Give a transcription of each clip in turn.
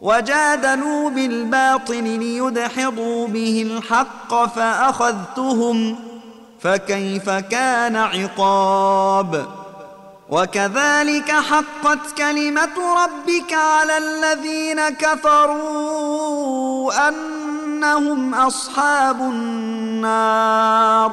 وجادلوا بالباطل ليدحضوا به الحق فأخذتهم فكيف كان عقاب؟ وكذلك حقت كلمة ربك على الذين كفروا أنهم أصحاب النار.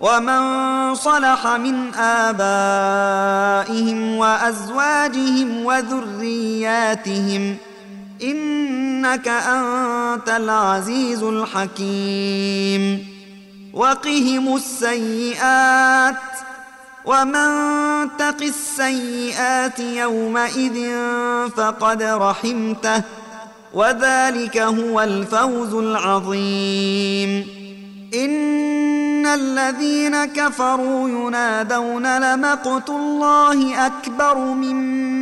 ومن صلح من آبائهم وأزواجهم وذرياتهم إنك أنت العزيز الحكيم. وقهم السيئات ومن تق السيئات يومئذ فقد رحمته وذلك هو الفوز العظيم. إن الذين كفروا ينادون لمقت الله أكبر من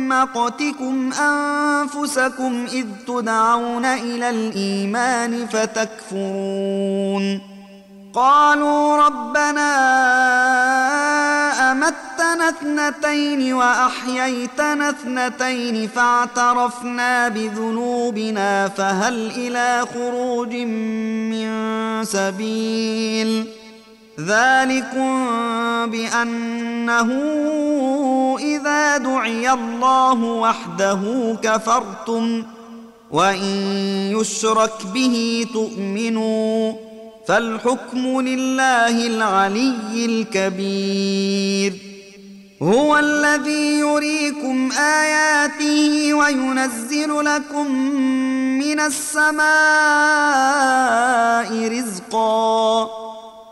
مقتكم أنفسكم إذ تدعون إلى الإيمان فتكفرون. قالوا ربنا أمتنا اثنتين وأحييتنا اثنتين فاعترفنا بذنوبنا فهل إلى خروج من سبيل؟ ذلكم بأنه إذا دعي الله وحده كفرتم وإن يشرك به تؤمنوا فالحكم لله العلي الكبير هو الذي يريكم آياته وينزل لكم من السماء رزقا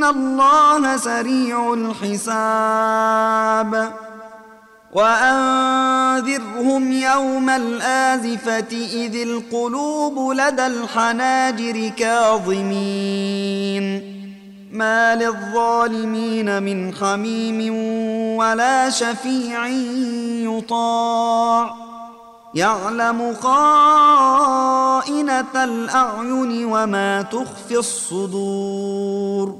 ان الله سريع الحساب وانذرهم يوم الازفه اذ القلوب لدى الحناجر كاظمين ما للظالمين من حميم ولا شفيع يطاع يعلم خائنه الاعين وما تخفي الصدور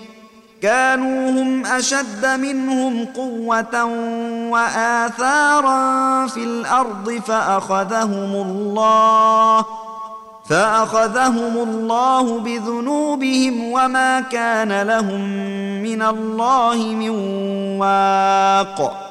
كانوا هم أشد منهم قوة وآثارا في الأرض فأخذهم الله فأخذهم الله بذنوبهم وما كان لهم من الله من واق.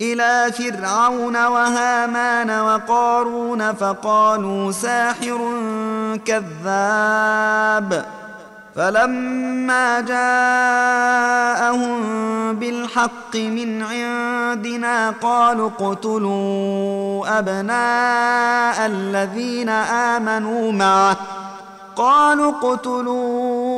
إلى فرعون وهامان وقارون فقالوا ساحر كذاب. فلما جاءهم بالحق من عندنا قالوا اقتلوا أبناء الذين آمنوا معه. قالوا اقتلوا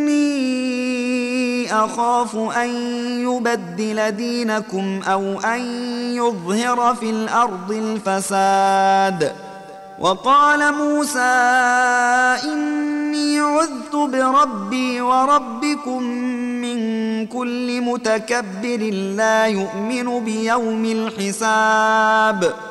أخاف أن يبدل دينكم أو أن يظهر في الأرض الفساد. وقال موسى إني عذت بربي وربكم من كل متكبر لا يؤمن بيوم الحساب.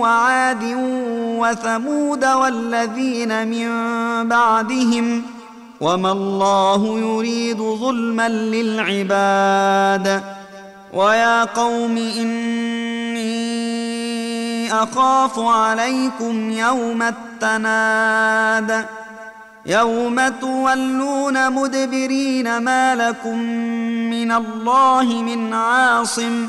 وعاد وثمود والذين من بعدهم وما الله يريد ظلما للعباد ويا قوم إني أخاف عليكم يوم التناد يوم تولون مدبرين ما لكم من الله من عاصم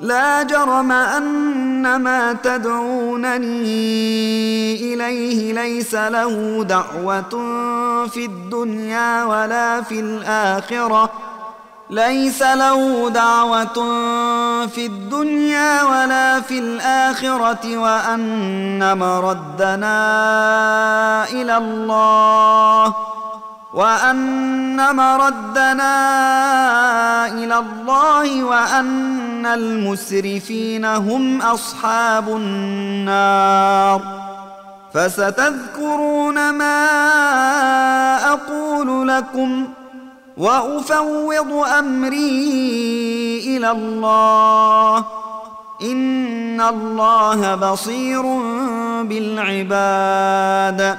لا جرم أن ما تدعونني إليه ليس له دعوة في الدنيا ولا في الآخرة. ليس له دعوة في الدنيا ولا في الآخرة وأن مردنا إلى الله. وأن مردنا إلى الله وأن المسرفين هم أصحاب النار. فستذكرون ما أقول لكم وأفوض أمري إلى الله. إن الله بصير بالعباد.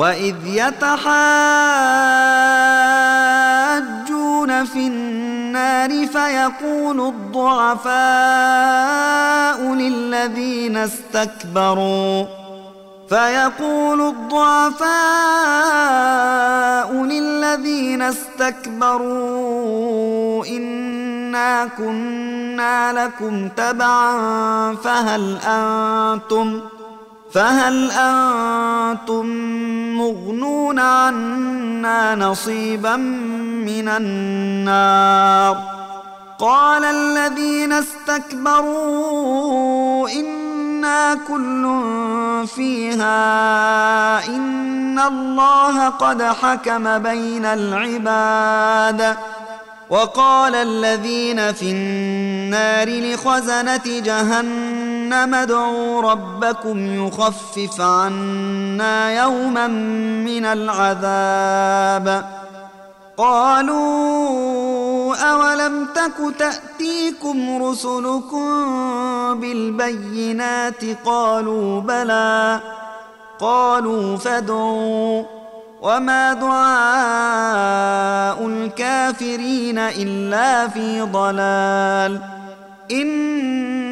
وإذ يتحاجون في النار فيقول الضعفاء للذين استكبروا فيقول الضعفاء للذين استكبروا إنا كنا لكم تبعا فهل أنتم ۖ فهل أنتم مغنون عنا نصيبا من النار. قال الذين استكبروا إنا كل فيها إن الله قد حكم بين العباد. وقال الذين في النار لخزنة جهنم ادعوا ربكم يخفف عنا يوما من العذاب. قالوا أولم تك تأتيكم رسلكم بالبينات؟ قالوا بلى. قالوا فادعوا. وما دعاء الكافرين إلا في ضلال.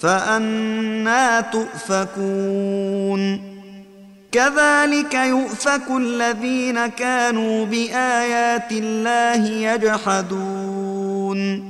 فأنا تؤفكون. كذلك يؤفك الذين كانوا بآيات الله يجحدون.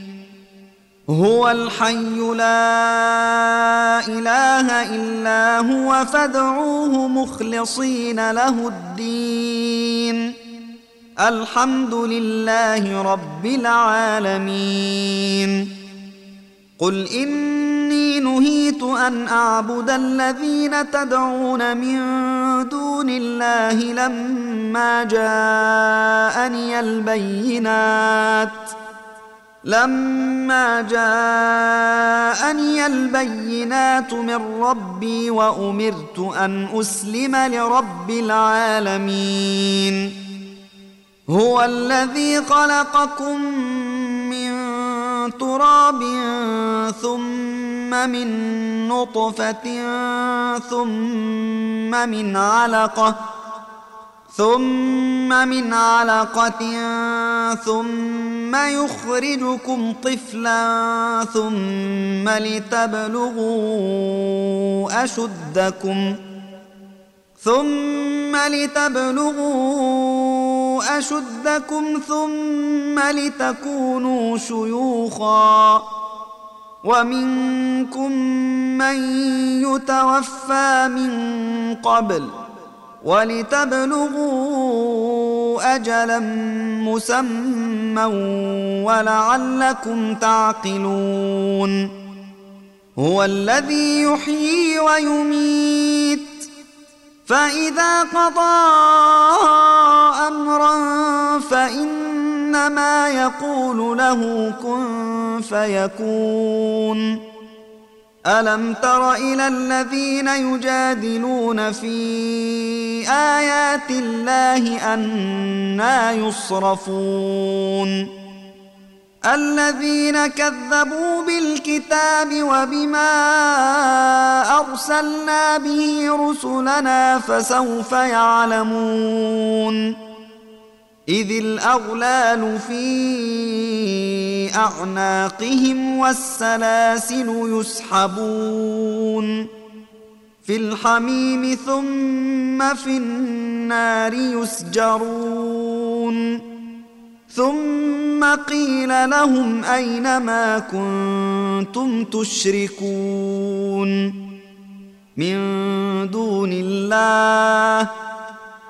هو الحي لا إله إلا هو فادعوه مخلصين له الدين. الحمد لله رب العالمين. قل إني نهيت أن أعبد الذين تدعون من دون الله لما جاءني البينات. لما جاءني البينات من ربي وأمرت أن أسلم لرب العالمين. هو الذي خلقكم من تراب ثم من نطفة ثم من علقة ثم من علقة ثم يخرجكم طفلا ثم لتبلغوا أشدكم ثم لتبلغوا أشدكم ثم لتكونوا شيوخا ومنكم من يتوفى من قبل ۖ ولتبلغوا أجلا مسمى ولعلكم تعقلون هو الذي يحيي ويميت فإذا قضى أمرا فإنما يقول له كن فيكون ألم تر إلى الذين يجادلون في آيات الله أنا يصرفون؟ الذين كذبوا بالكتاب وبما أرسلنا به رسلنا فسوف يعلمون؟ إذ الأغلال في أعناقهم والسلاسل يسحبون في الحميم ثم في النار يسجرون ثم قيل لهم أين ما كنتم تشركون من دون الله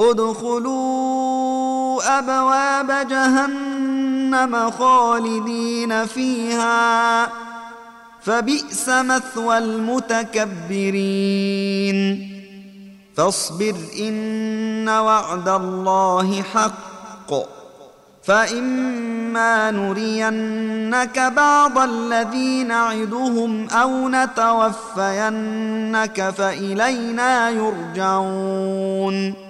ادخلوا أبواب جهنم خالدين فيها فبئس مثوى المتكبرين. فاصبر إن وعد الله حق. فإما نرينك بعض الذي نعدهم أو نتوفينك فإلينا يرجعون.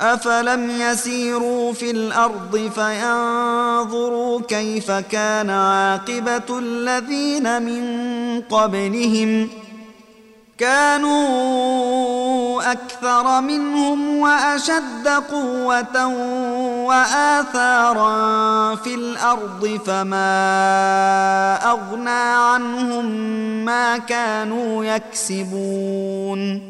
افلم يسيروا في الأرض فينظروا كيف كان عاقبه الذين من قبلهم كانوا أكثر منهم واشد قوه واثارا في الأرض فما اغنى عنهم ما كانوا يكسبون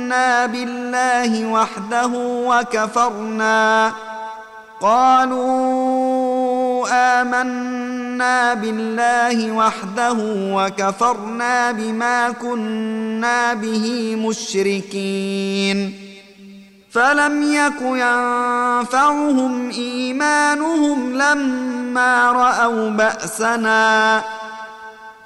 آمنا بالله وحده وكفرنا. قالوا آمنا بالله وحده وكفرنا بما كنا به مشركين. فلم يك ينفعهم إيمانهم لما رأوا بأسنا.